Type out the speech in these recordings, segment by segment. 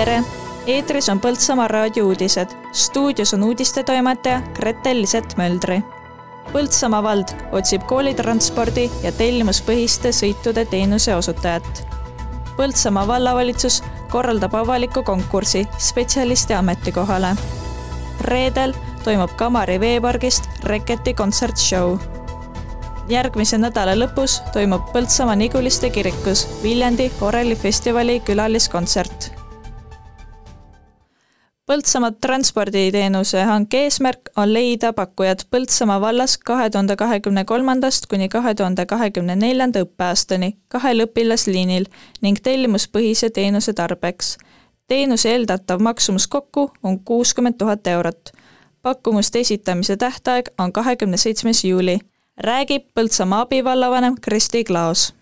tere, eetris on Põltsamaa raadio uudised. stuudios on uudistetoimetaja Grete-Liset Möldri. Põltsamaa vald otsib koolitranspordi ja tellimuspõhiste sõitude teenuse osutajat. Põltsamaa vallavalitsus korraldab avaliku konkursi spetsialisti ametikohale. reedel toimub Kamari veepargist Reketi kontsertshow järgmise nädala lõpus toimub Põltsamaa Niguliste kirikus Viljandi orellifestivali külaliskontsert. Põltsamaa transporditeenuse hanke eesmärk on leida pakkujad Põltsamaa vallas kahe tuhande kahekümne kolmandast kuni kahe tuhande kahekümne neljanda õppeaastani kahel õpilasliinil ning tellimuspõhise teenuse tarbeks. teenuse eeldatav maksumus kokku on kuuskümmend tuhat eurot. pakkumuste esitamise tähtaeg on kahekümne seitsmes juuli räägib Põltsamaa abivallavanem Kristi Klaos.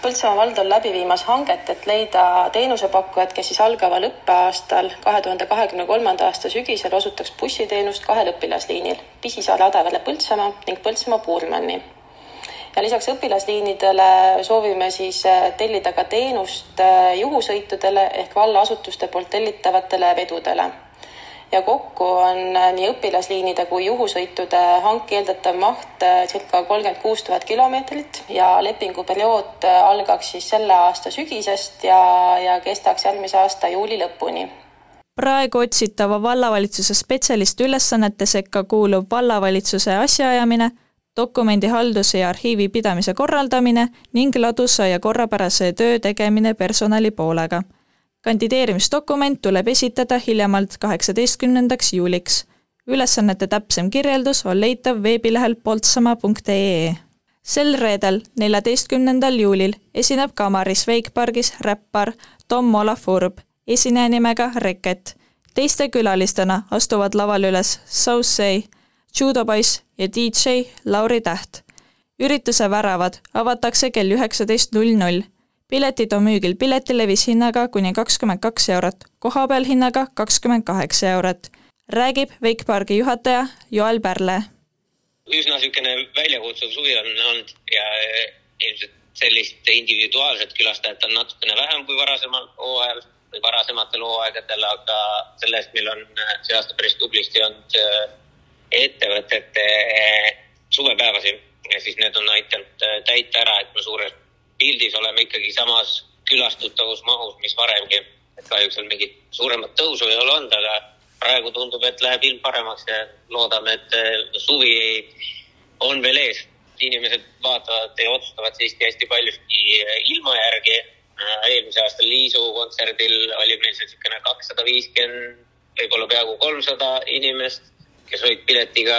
Põltsamaa vald on läbi viimas hanget, et leida teenusepakkujad, kes siis algaval õppeaastal, kahe tuhande kahekümne kolmanda aasta sügisel osutaks bussiteenust kahel õpilasliinil Pisisaare Adavere Põltsamaa ning Põltsamaa Puurmanni. Ja lisaks õpilasliinidele soovime siis äh, tellida ka teenust äh, juhusõitudele ehk vallaasutuste poolt tellitavatele vedudele ja kokku on äh, nii õpilasliinide kui juhusõitude hanke eeldatav maht äh, circa kolmkümmend kuus tuhat kilomeetrit ja lepinguperiood äh, algaks siis selle aasta sügisest ja, ja kestaks järgmise aasta juuli lõpuni. Praegu otsitava vallavalitsuse spetsialisti ülesannete sekka kuulub vallavalitsuse asjaajamine, dokumendihalduse ja arhiivi pidamise korraldamine ning ladusa ja korrapärase töö tegemine personali poolega kandideerimisdokument tuleb esitada hiljemalt kaheksateistkümnendaks juuliks. ülesannete täpsem kirjeldus on leitav veebilehel poltsamaa.ee. sel reedel, neljateistkümnendal juulil esineb Kamaris Wakepargis räppar Tom Olav Urb esineja nimega Reket. teiste külalistena astuvad lavale üles Southsea, judopoiss ja DJ Lauri Täht. ürituse väravad avatakse kell üheksateist null null piletid on müügil piletilevis hinnaga kuni kakskümmend kaks eurot, kohapeal hinnaga kakskümmend kaheksa eurot. räägib Wakepargi juhataja Joel Pärle. üsna niisugune väljakutsuv suvi on olnud ja ilmselt sellist individuaalset külastajat on natukene vähem kui varasemal hooajal või varasematel hooaegadel, aga sellest meil on see aasta päris tublisti olnud äh, ettevõtete suvepäevasi ja siis need on aidanud täita ära, et me suures pildis oleme ikkagi samas külastatavusmahus, mis varemgi. et kahjuks seal mingit suuremat tõusu ei ole olnud, aga praegu tundub, et läheb ilm paremaks ja loodame, et eh, suvi on veel ees. inimesed vaatavad ja otsustavad siiski hästi paljuski eh, ilma järgi. Eh, eelmise aasta Liisu kontserdil oli meil seal niisugune kakssada viiskümmend, võib-olla peaaegu kolmsada inimest, kes olid piletiga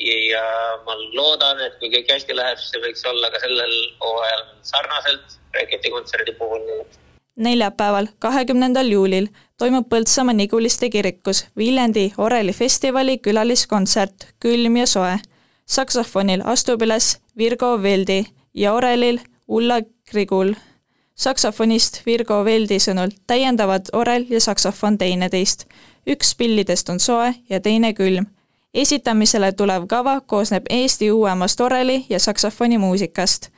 ja ma loodan, et kui kõik hästi läheb, siis see võiks olla ka sellel hooajal sarnaselt Reketi kontserdi puhul. neljapäeval, kahekümnendal juulil toimub Põltsamaa Niguliste kirikus Viljandi Oreli festivali külaliskontsert Külm ja soe. saksofonil astub üles Virgo Veldi ja orelil Ulla Krigul. saksofonist Virgo Veldi sõnul täiendavad orel ja saksofon teineteist. üks pillidest on soe ja teine külm esitamisele tulev kava koosneb Eesti uuemast oreli ja saksofoni muusikast.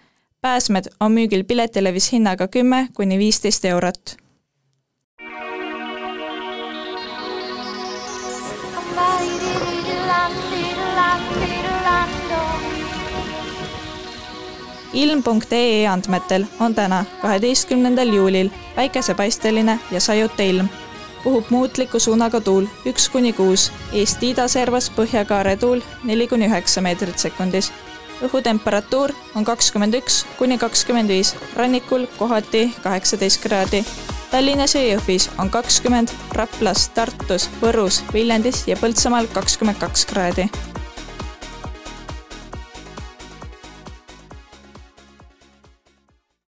pääsmed on müügil piletilevis hinnaga kümme kuni viisteist eurot. ilm.ee andmetel on täna, kaheteistkümnendal juulil päikesepaisteline ja sajuta ilm puhub muutliku suunaga tuul üks kuni kuus, Eesti idaservas põhjakaare tuul neli kuni üheksa meetrit sekundis. õhutemperatuur on kakskümmend üks kuni kakskümmend viis, rannikul kohati kaheksateist kraadi. Tallinnas ja Jõhvis on kakskümmend, Raplas, Tartus, Võrus, Viljandis ja Põltsamaal kakskümmend kaks kraadi